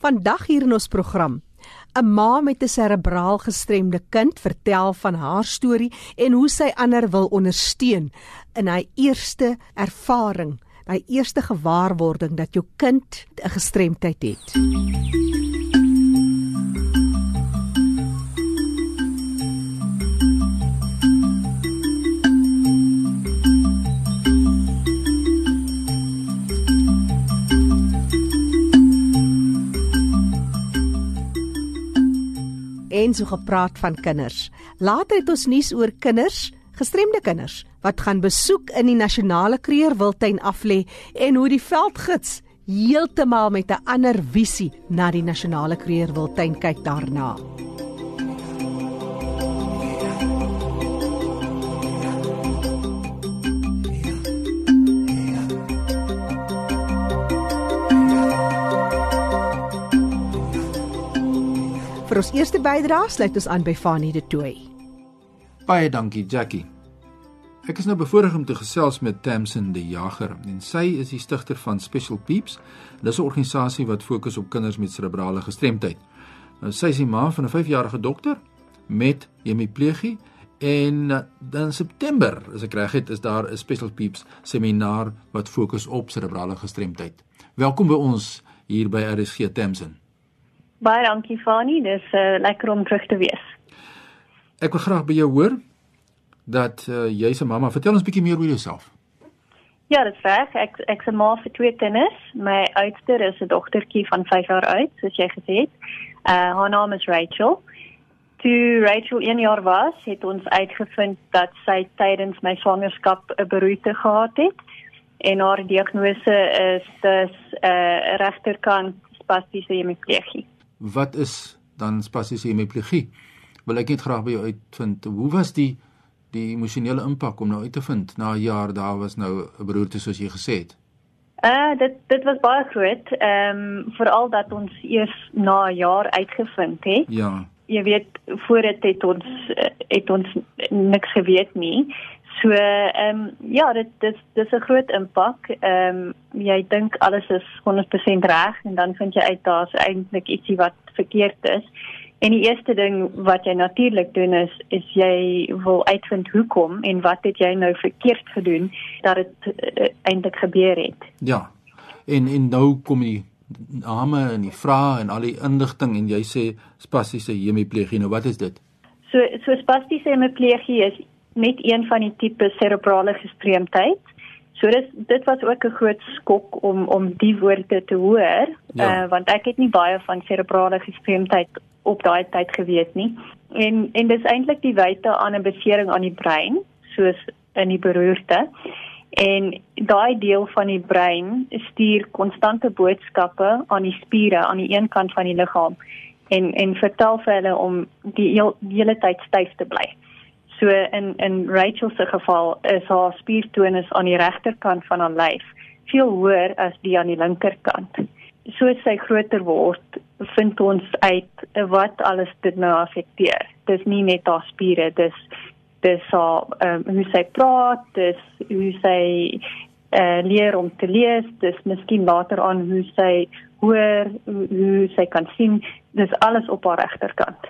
Vandag hier in ons program 'n Ma met 'n serebraal gestremde kind vertel van haar storie en hoe sy ander wil ondersteun in haar eerste ervaring, haar eerste gewaarwording dat jou kind 'n gestremdheid het. En so gepraat van kinders. Later het ons nuus oor kinders, gestremde kinders wat gaan besoek in die nasionale kreerwiltuin aflê en hoe die veldgids heeltemal met 'n ander visie na die nasionale kreerwiltuin kyk daarna. Ons eerste bydrae sluit ons aan by Fanie de Tooi. Baie dankie Jackie. Ek is nou bevoorreg om te gesels met Tamsin die Jager en sy is die stigter van Special Peeps. Dis 'n organisasie wat fokus op kinders met serebrale gestremdheid. Nou sy is die ma van 'n 5-jarige dogter met hemiplegie en eh, dan September, as ek reg het, is daar 'n Special Peeps seminar wat fokus op serebrale gestremdheid. Welkom by ons hier by RSG Tamsin. Baie dankie Fani, dis uh, lekker om terug te wees. Ek wil graag by jou hoor dat uh, jy's 'n mamma. Vertel ons bietjie meer oor jouself. Ja, dit is reg. Ek ek's 'n ma vir twee kinders. My oudste is 'n dogtertjie van 5 jaar oud, soos jy gesê het. Uh haar naam is Rachel. Toe Rachel 1 jaar was, het ons uitgevind dat sy tydens my swangerskap 'n beroerte gehad het en haar diagnose is dus 'n uh, regterkant spastiese hemiplegie wat is dan spasiese hemiplegie? Wil ek net graag by jou uitvind. Hoe was die die emosionele impak om nou uit te vind na 'n jaar daar was nou 'n beroerte soos jy gesê het? Uh dit dit was baie groot. Ehm um, veral dat ons eers na 'n jaar uitgevind het. Ja. Jy weet voor dit het ons het ons niks geweet nie. So ehm um, ja, dit dis dis 'n groot impak. Ehm um, jy dink alles is 100% reg en dan vind jy uit daar's eintlik ietsie wat verkeerd is. En die eerste ding wat jy natuurlik doen is is jy wil uitvind hoekom en wat het jy nou verkeerd gedoen dat dit uh, eintlik gebeur het. Ja. En en nou kom die name en die vrae en al die inligting en jy sê spastiese hemiplegie. Nou wat is dit? So so spastiese hemiplegie is net een van die tipe serebrale gestremdheid. So dit dit was ook 'n groot skok om om die woorde te hoor, ja. uh, want ek het nie baie van serebrale gestremdheid op daai tyd geweet nie. En en dis eintlik die wyte aan 'n besering aan die brein, soos in die beroerte. En daai deel van die brein stuur konstante boodskappe aan die spiere aan die een kant van die liggaam en en vertel vir hulle om die, heel, die hele tyd styf te bly. So in in Rachel se geval is haar spiertonus aan die regterkant van haar lyf veel hoër as die aan die linkerkant. Soos sy groter word, vind ons uit wat alles dit nou affekteer. Dis nie net haar spiere, dis dis haar um, hoe sy praat, dis hoe sy uh, leer om te lees, dis miskien later aan hoe sy hoor, hoe, hoe sy kan sien, dis alles op haar regterkant.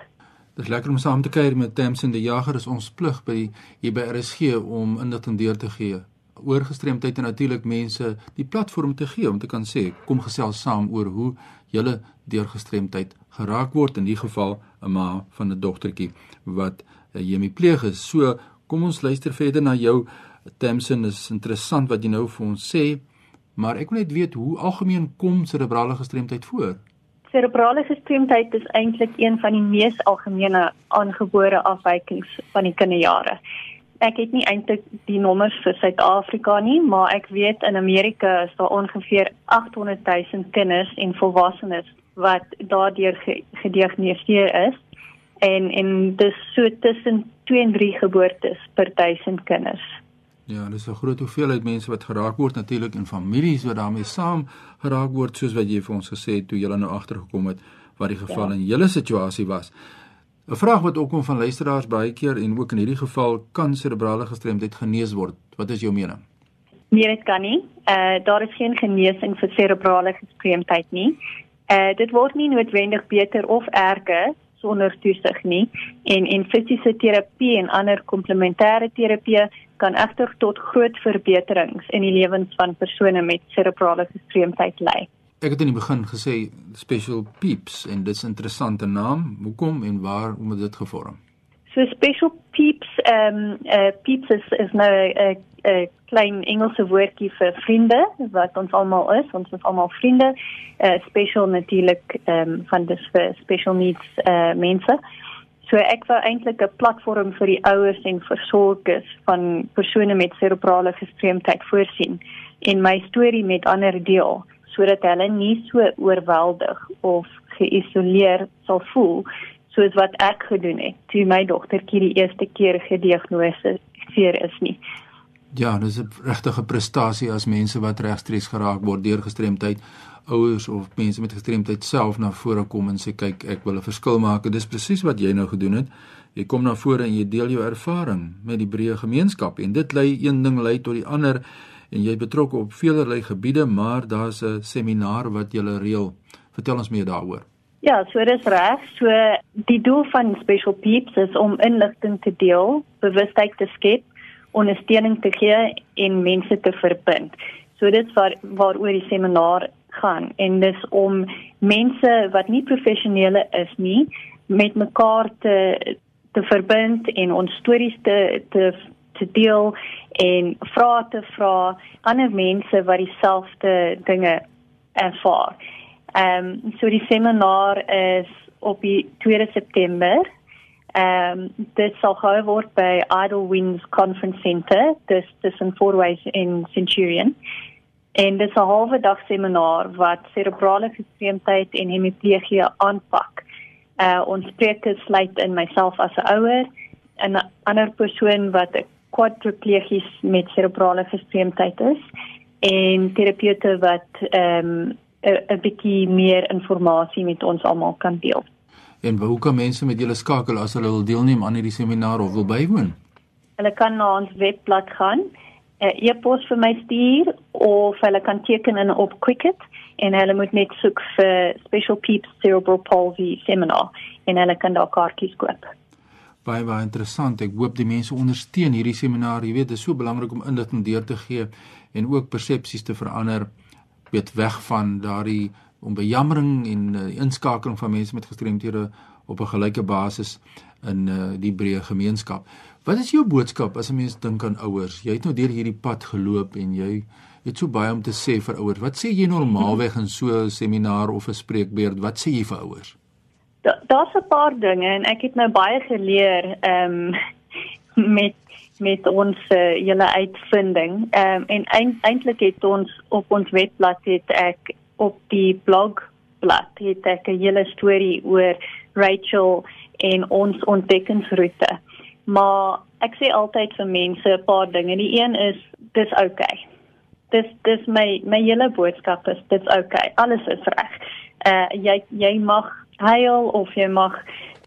Dis lekker om saam te kuier met Tamsin die Jager. Is ons plig by hier by RSG om inligting deur te gee oor gestremdheid en natuurlik mense die platform te gee om te kan sê kom gesels saam oor hoe julle deur gestremdheid geraak word in die geval 'n ma van 'n dogtertjie wat hemipleeg is. So kom ons luister verder na jou Tamsin is interessant wat jy nou vir ons sê, maar ek wil net weet hoe algemeen kom cerebrale gestremdheid voor? Cerebrale gestremdheid is eintlik een van die mees algemene aangebore afwykings van die kinderjare. Ek het nie eintlik die nommers vir Suid-Afrika nie, maar ek weet in Amerika is daar ongeveer 800 000 kinders en volwassenes wat daardeur gediagnoseer is en en dis so tussen 2 en 3 geboortes per 1000 kinders. Ja, dis 'n groot hoeveelheid mense wat geraak word natuurlik en families wat daarmee saam geraak word soos wat jy vir ons gesê het toe jy nou agtergekom het wat die geval ja. in julle situasie was. 'n Vraag wat ook kom van luisteraars baie keer en ook in hierdie geval kan cerebrale gestremdheid genees word. Wat is jou mening? Nee, dit kan nie. Uh, daar is geen genesing vir cerebrale gestremdheid nie. Uh dit word nie noodwendig beter of erger sonder toesig nie en en fisiese terapie en ander komplementêre terapie kan egter tot groot verbeterings in die lewens van persone met serebrale gestremdheid lei. Ek het in die begin gesê Special Peeps en dis 'n interessante naam. Hoekom en waar om dit gevorm? So Special Peeps ehm um, uh, Peeps is, is nou 'n 'n klein Engelse woordjie vir vriende wat ons almal is, ons is almal vriende. Uh special natuurlik ehm um, van dis vir special needs uh mense. So ek wou eintlik 'n platform vir die ouers en versorgers van persone met serebrale gestremdheid voorsien en my storie met ander deel sodat hulle nie so oorweldig of geïsoleer sal voel soos wat ek gedoen het toe my dogtertjie die eerste keer gediagnoseer is nie. Ja, dis 'n regtige prestasie as mense wat regstreeks geraak word deur gestremdheid, ouers of mense met gestremdheid self na vore kom en sê kyk, ek wil 'n verskil maak. Dit is presies wat jy nou gedoen het. Jy kom na vore en jy deel jou ervaring met die breë gemeenskap en dit lei een ding lei tot die ander en jy betrokke op velerlei gebiede, maar daar's 'n seminaar wat jy reël. Vertel ons meer daaroor. Ja, so dis reg. So die doel van Special Peeps is om inligting te deel, bewustheid te skep ondersteuning te gee en mense te verbind. So dit waar waaroor die seminaar gaan en dis om mense wat nie professionele is nie met mekaar te te verbind en ons stories te te te deel en vra te vra ander mense wat dieselfde dinge ervaar. Ehm um, so die seminaar is op die 2 September Ehm um, dit sal gehou word by Idle Winds Conference Center, dis dis in Fourways in Centurion. En dis 'n halwe dag seminaar wat cerebrale gestremdheid en hemiplegie aanpak. Uh ons sprekers sluit in myself as 'n ouer en 'n ander persoon wat 'n quadriplegies met cerebrale gestremdheid is en terapeute wat ehm um, 'n bietjie meer inligting met ons almal kan deel. En hoe kan mense met julle skakel as hulle wil deelneem aan hierdie seminaar of wil bywoon? Hulle kan na ons webblad gaan, 'n uh, e-pos vir my stuur of hulle kan teken in op Quicket en hulle moet net soek vir Special Peeps Cerebral Palsy Seminar en hulle kan daar kaartjies koop. Baie baie interessant. Ek hoop die mense ondersteun hierdie seminaar. Jy weet, dit is so belangrik om inligting deur te gee en ook persepsies te verander. Weet weg van daardie om bejammering en uh, inskakeling van mense met gestremthede op 'n gelyke basis in uh, die breë gemeenskap. Wat is jou boodskap as 'n mens dink aan ouers? Jy het nou deur hierdie pad geloop en jy het so baie om te sê vir ouers. Wat sê jy normaalweg in so 'n seminaar of 'n spreekbeurt? Wat sê jy vir ouers? Daar's 'n paar dinge en ek het nou baie geleer ehm um, met met ons uh, julle uitvinding. Ehm um, en eintlik het ons op ons webblad het ek op die blogblad het ek 'n hele storie oor Rachel en ons ontdekkingsroete. Maar ek sê altyd vir mense 'n paar dinge. Die een is dis oukei. Okay. Dis dis my my hele boodskap is dis oukei. Okay. Alles is reg. Uh jy jy mag huil of jy mag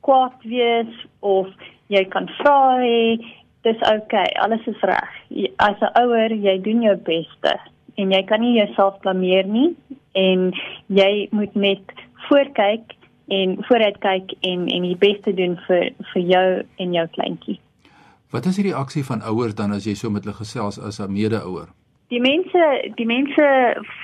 kwaad wees of jy kan vra hê dis oukei. Okay. Alles is reg. As 'n ouer, jy doen jou beste en jy kan nie jouself blameer nie en jy moet net voorkyk en vooruitkyk en en die beste doen vir vir jou en jou kleintjie. Wat is die reaksie van ouers dan as jy so met hulle gesels as 'n mede-ouer? Die mense die mense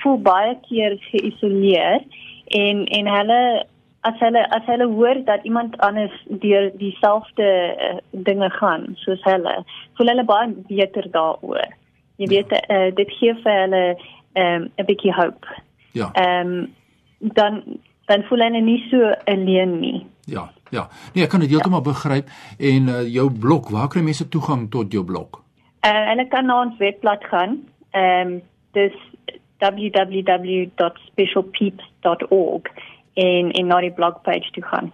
voel baie keer geïsoleer en en hulle as hulle as hulle hoor dat iemand anders deur dieselfde uh, dinge gaan soos hulle, voel hulle baie beter daaroor. Jy weet ja. uh, dit gee vir hulle ehm, 'n um, bietjie hoop. Ja. Ehm um, dan dan voel hulle nie so alleen nie. Ja, ja. Nee, ek kan dit heeltemal ja. begryp en uh, jou blok, waar kry mense toegang tot jou blok? Uh, hulle kan na ons webblad gaan. Ehm um, dis www.specialpeeps.org en en na die blogpage toe gaan.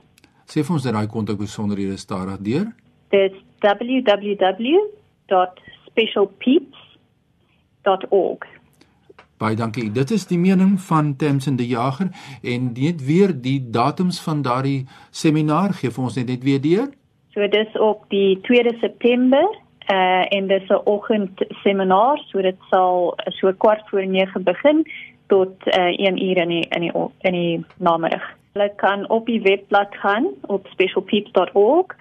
Sê vir ons dat daai kontak besonderhede stadig deur. Dis www.specialpeeps.org. Baie dankie. Dit is die mening van Tamsin de Jager en net weer die datums van daardie seminaar gee vir ons net net weer deur. So dis op die 2 September uh en dis 'n oggend seminaar, so dit sal so kwart voor 9 begin tot uh, 1 uur in die in die in die namiddag. Hulle kan op die webblad gaan op specialpeeps.org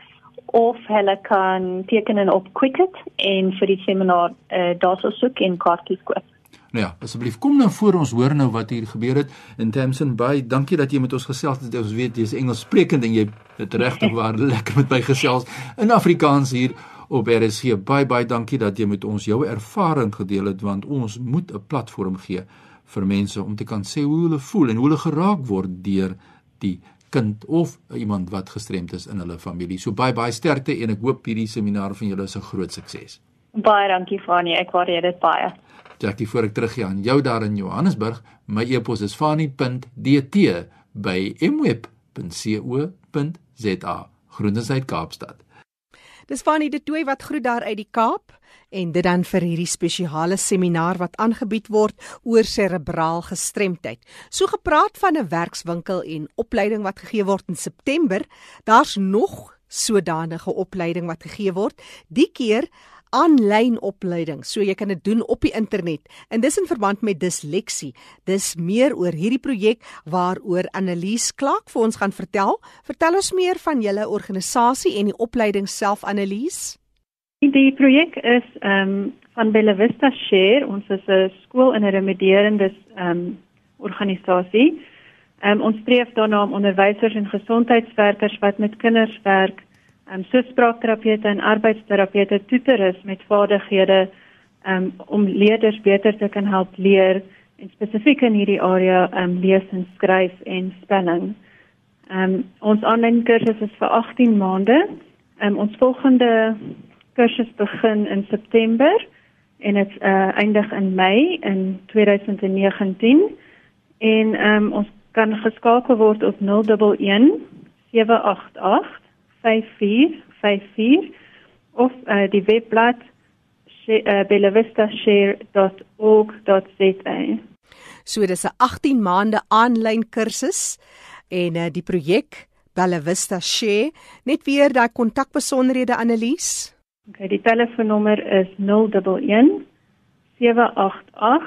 of hulle kan teken in op Quicket en vir die seminar uh, daarso soek en kaartjies koop. Nou ja, asseblief kom nou voor ons hoor nou wat hier gebeur het in Tamsin Bay. Dankie dat jy met ons gesels het. Ons weet jy's Engels sprekend en jy het regtig waar lekker met my gesels in Afrikaans hier op RSG. Baie baie dankie dat jy met ons jou ervaring gedeel het want ons moet 'n platform gee vir mense om te kan sê hoe hulle voel en hoe hulle geraak word deur die kind of iemand wat gestremd is in hulle familie. So baie baie sterkte en ek hoop hierdie seminar van julle is 'n groot sukses. Baie dankie Fanie, ek waardeer dit baie. Jackie, voor ek teruggaan aan jou daar in Johannesburg, my e-pos is fanie.dt@mweb.co.za. Groetens uit Kaapstad. Dis Fanie de Tooi wat groet daar uit die Kaap en dit dan vir hierdie spesiale seminaar wat aangebied word oor serebraal gestremdheid. So gepraat van 'n werkswinkel en opleiding wat gegee word in September, daar's nog sodanige opleiding wat gegee word. Die keer aanlyn opleiding. So jy kan dit doen op die internet. En dis in verband met disleksie. Dis meer oor hierdie projek waaroor Annelies Klak vir ons gaan vertel. Vertel ons meer van julle organisasie en die opleiding self Annelies. Die projek is ehm um, van Bella Vista Share. Ons is 'n skool in 'n remedierende ehm um, organisasie. Ehm um, ons streef daarna om onderwysers en gesondheidswerkers wat met kinders werk um, so spraakterapeute en arbeidsterapeute toe te rus met vaardighede um, om leerders beter te kan help leer en spesifiek in hierdie area um, lees en skryf en spelling. Um, ons aanlyn kursus is vir 18 maande. Um, ons volgende kursus begin in September en dit uh, eindig in Mei in 2019 en um, ons kan geskakel word op 011 788 5454 of uh, die webblad uh, bellavistashare.org.za. So dis 'n 18 maande aanlyn kursus en uh, die projek Bella Vista Share net weer daai kontakbesonderhede Annelies. Okay, die telefoonnommer is 011 788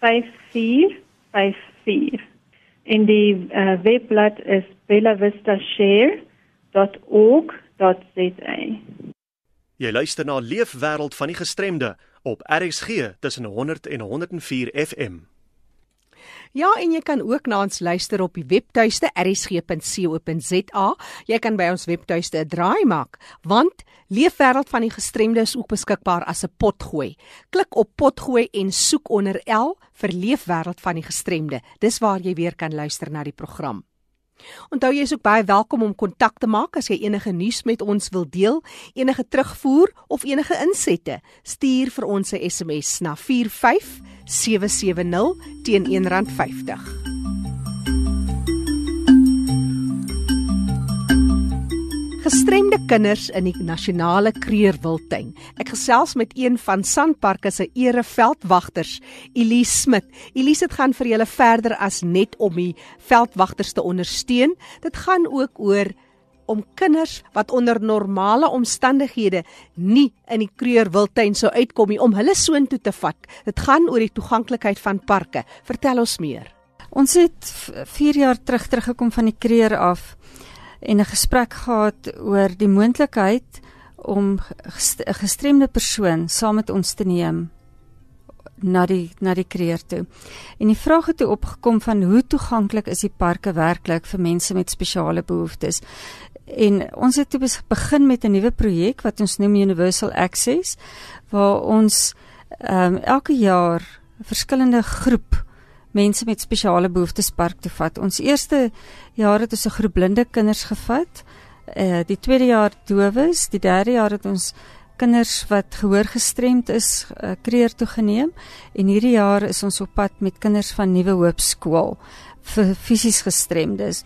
5454 en die uh, webblad is bellavistashare.org.za www.leefwêreld.co.za. Jy luister na Leefwêreld van die gestremde op RXG tussen 100 en 104 FM. Ja, en jy kan ook na ons luister op die webtuiste rsg.co.za. Jy kan by ons webtuiste 'n draai maak, want Leefwêreld van die gestremde is ook beskikbaar as 'n potgooi. Klik op potgooi en soek onder L vir Leefwêreld van die gestremde. Dis waar jy weer kan luister na die program. Onthou jy is ook baie welkom om kontak te maak as jy enige nuus met ons wil deel, enige terugvoer of enige insette. Stuur vir ons 'n SMS na 45770 teen R1.50. gestremde kinders in die nasionale kreerwiltuin. Ek gesels met een van Sanparks se ereveldwagters, Elise Smit. Elise, dit gaan vir julle verder as net om die veldwagters te ondersteun. Dit gaan ook oor om kinders wat onder normale omstandighede nie in die kreerwiltuin sou uitkom nie om hulle soontoe te vat. Dit gaan oor die toeganklikheid van parke. Vertel ons meer. Ons het 4 jaar terug teruggekom van die kreer af en 'n gesprek gehad oor die moontlikheid om 'n gestremde persoon saam met ons te neem na die na die kreer toe. En die vraag het toe opgekom van hoe toeganklik is die parke werklik vir mense met spesiale behoeftes? En ons het toe begin met 'n nuwe projek wat ons noem Universal Access waar ons ehm um, elke jaar verskillende groep mense met spesiale behoeftes park toe vat. Ons eerste jaar het ons 'n groep blinde kinders gevat. Eh uh, die tweede jaar dowes, die derde jaar het ons kinders wat gehoorgestremd is uh, kreer toe geneem en hierdie jaar is ons op pad met kinders van Nuwe Hoop skool vir fisies gestremdes.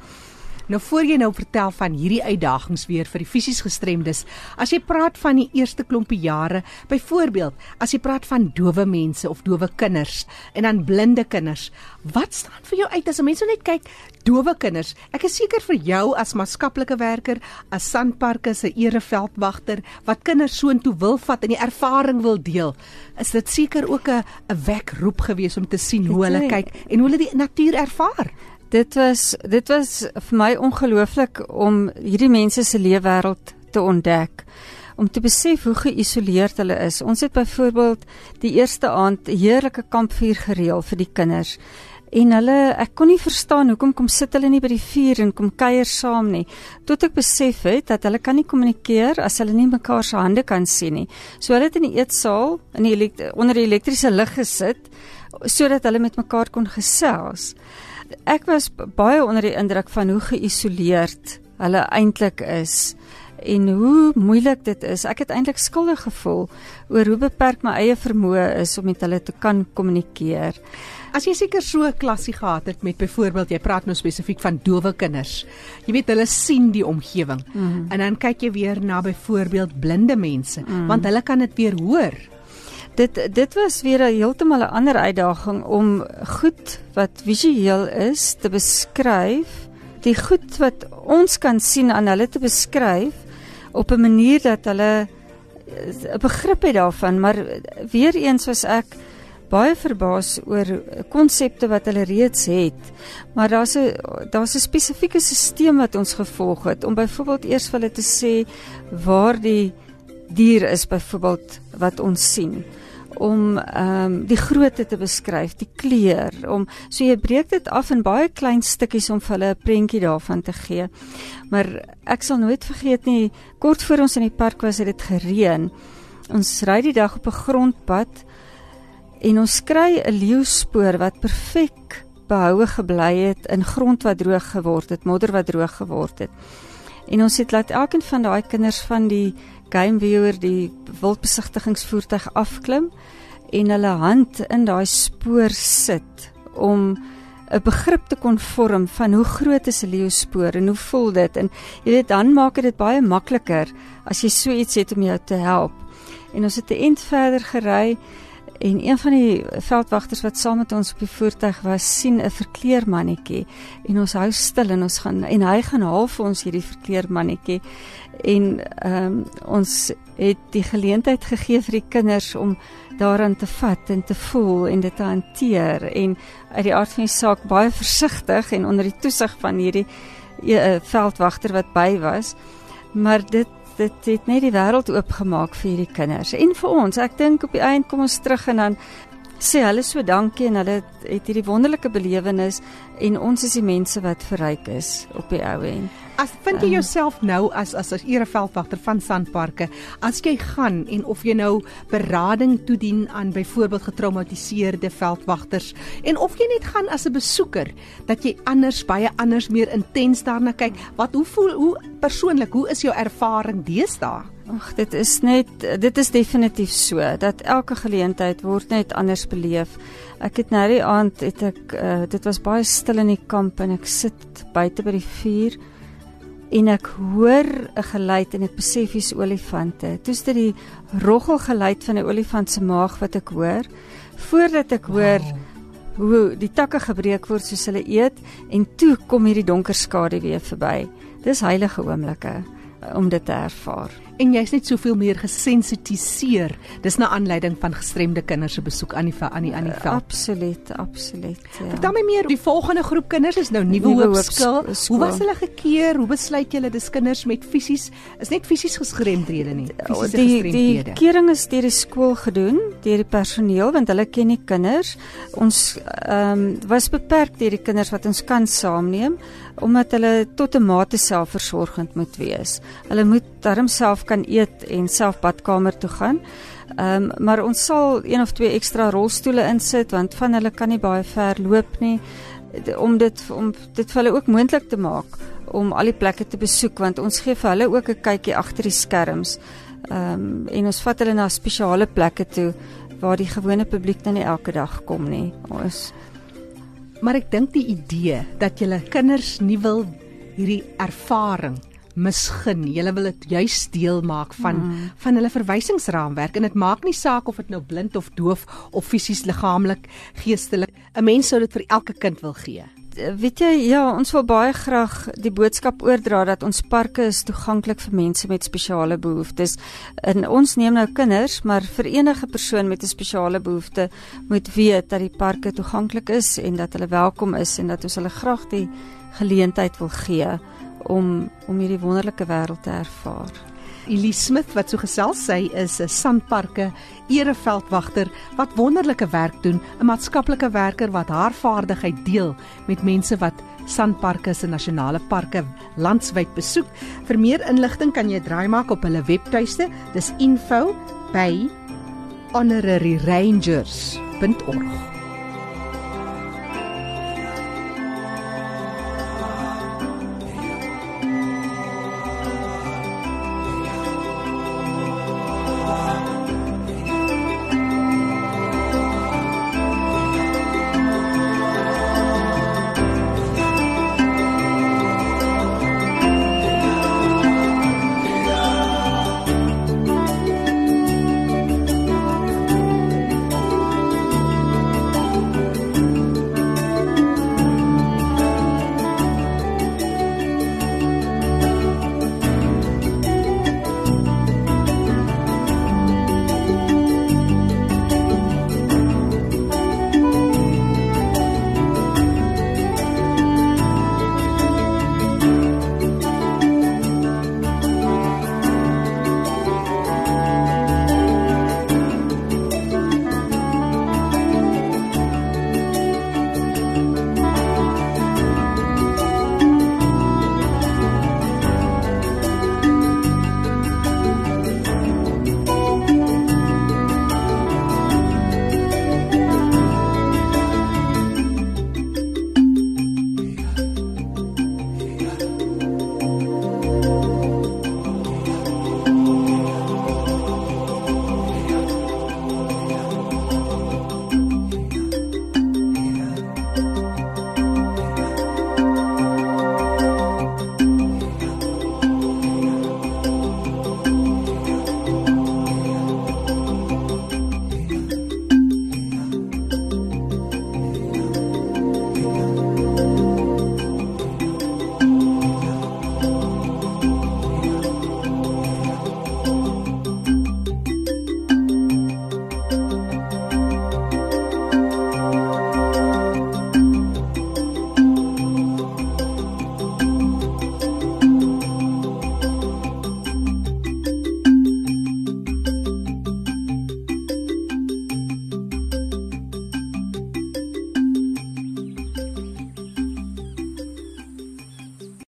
Nou voor jy nou vertel van hierdie uitdagings weer vir die fisies gestremdes, as jy praat van die eerste klompie jare, byvoorbeeld, as jy praat van dowe mense of dowe kinders en dan blinde kinders, wat staan vir jou uit as 'n mens net kyk dowe kinders. Ek is seker vir jou as maatskaplike werker, as Sanparks se ereveldwagter wat kinders soontoe wil vat en die ervaring wil deel, is dit seker ook 'n 'n wekroep gewees om te sien hoe hulle kyk en hoe hulle die natuur ervaar. Dit was dit was vir my ongelooflik om hierdie mense se leefwêreld te ontdek om te besef hoe geïsoleerd hulle is. Ons het byvoorbeeld die eerste aand 'n heerlike kampvuur gereël vir die kinders. En hulle, ek kon nie verstaan hoekom kom sit hulle nie by die vuur en kom kuier saam nie. Tot ek besef het dat hulle kan nie kommunikeer as hulle nie mekaar se hande kan sien nie. So hulle het in die eetsaal in die onder die elektriese lig gesit sodat hulle met mekaar kon gesels. Ek was baie onder die indruk van hoe geïsoleerd hulle eintlik is en hoe moeilik dit is. Ek het eintlik skuldig gevoel oor hoe beperk my eie vermoë is om met hulle te kan kommunikeer. As jy seker so 'n klasie gehad het met byvoorbeeld jy praat nou spesifiek van dowe kinders. Jy weet hulle sien die omgewing. Mm. En dan kyk jy weer na byvoorbeeld blinde mense mm. want hulle kan dit weer hoor. Dit dit was weer 'n heeltemal 'n ander uitdaging om goed wat visueel is te beskryf. Die goed wat ons kan sien aan hulle te beskryf op 'n manier dat hulle 'n begrip het daarvan, maar weer eens was ek baie verbaas oor konsepte wat hulle reeds het. Maar daar's 'n daar's 'n spesifieke stelsel wat ons gevolg het om byvoorbeeld eers vir hulle te sê waar die dier is byvoorbeeld wat ons sien om ehm um, die grootte te beskryf, die kleur, om so jy breek dit af in baie klein stukkies om vir hulle 'n prentjie daarvan te gee. Maar ek sal nooit vergeet nie, kort voor ons in die park was, het dit gereën. Ons ry die dag op 'n grondpad en ons kry 'n leeuspoor wat perfek behoue gebly het in grond wat droog geword het, modder wat droog geword het. En ons het laat elkeen van daai kinders van die game viewer die wildbesigtigingsvoertuig afklim en hulle hand in daai spoor sit om 'n begrip te kon vorm van hoe groot is 'n leeuspoor en hoe voel dit en jy weet dan maak dit baie makliker as jy so iets het om jou te help. En ons het 'n ent verder gery En een van die veldwagters wat saam met ons op die voertuig was, sien 'n verkleermannetjie en ons hou stil en ons gaan en hy gaan haal vir ons hierdie verkleermannetjie. En ehm um, ons het die geleentheid gegee vir die kinders om daaraan te vat en te voel en dit te hanteer. En uit die aard van die saak baie versigtig en onder die toesig van hierdie uh, veldwagter wat by was. Maar dit dit het net die wêreld oopgemaak vir hierdie kinders en vir ons. Ek dink op die einde kom ons terug en dan sê hulle so dankie en hulle het hierdie wonderlike belewenis en ons is die mense wat verryk is op die ou end. As vind jy ehm. jouself nou as as 'n ereveldwagter van Sandparke, as jy gaan en of jy nou berading toedien aan byvoorbeeld getraumatiseerde veldwagters en of jy net gaan as 'n besoeker dat jy anders baie anders meer intens daarna kyk, wat hoe voel hoe persoonlik, hoe is jou ervaring deesdae? Ag, dit is net dit is definitief so dat elke geleentheid word net anders beleef. Ek het nou die aand het ek uh, dit was baie stil in die kamp en ek sit buite by die vuur en ek hoor 'n geluid en ek besef dis olifante. Toe's dit die roggel geluid van 'n olifant se maag wat ek hoor voordat ek hoor wow. hoe die takke gebreek word soos hulle eet en toe kom hierdie donker skadu weer verby. Dis heilige oomblikke om dit te ervaar en jy's net soveel meer gesensitiseer. Dis na aanleiding van gestremde kinders se besoek aan die aan die aan die veld. Absoluut, absoluut. Ja. Vertel my meer, die volgende groep kinders is nou nuwe hoop skool. Hoe was hulle gekeer? Hoe besluit julle dis kinders met fisies is net fisies gestremdhede nie? Fisiese die, gestremdhede. Die kering is deur die skool gedoen, deur die personeel want hulle ken die kinders. Ons ehm um, was beperk deur die kinders wat ons kan saamneem omdat hulle tot 'n mate selfversorgend moet wees. Hulle moet darm self kan eet en self badkamer toe gaan. Ehm um, maar ons sal een of twee ekstra rolstoele insit want van hulle kan nie baie ver loop nie om dit om dit vir hulle ook moontlik te maak om al die plekke te besoek want ons gee vir hulle ook 'n kykie agter die skerms. Ehm um, en ons vat hulle na spesiale plekke toe waar die gewone publiek dan nie elke dag kom nie. Ons Maar ek dink die idee dat julle kinders nie wil hierdie ervaring misgun. Julle wil dit juis deel maak van mm. van hulle verwysingsraamwerk en dit maak nie saak of dit nou blind of doof of fisies liggaamlik, geestelik. 'n Mens sou dit vir elke kind wil gee. weet jy, ja, ons wil baie graag die boodskap oordra dat ons parke is toeganklik vir mense met spesiale behoeftes. En ons neem nou kinders, maar vir enige persoon met 'n spesiale behoefte moet weet dat die parke toeganklik is en dat hulle welkom is en dat ons hulle graag die geleentheid wil gee om om hierdie wonderlike wêreld te ervaar. Elise Smith wat so gesels sy is 'n sandparke ereveldwagter wat wonderlike werk doen, 'n maatskaplike werker wat haar vaardigheid deel met mense wat sandparke se nasionale parke landwyd besoek. Vir meer inligting kan jy draai maak op hulle webtuiste. Dis info by honoraryrangers.org.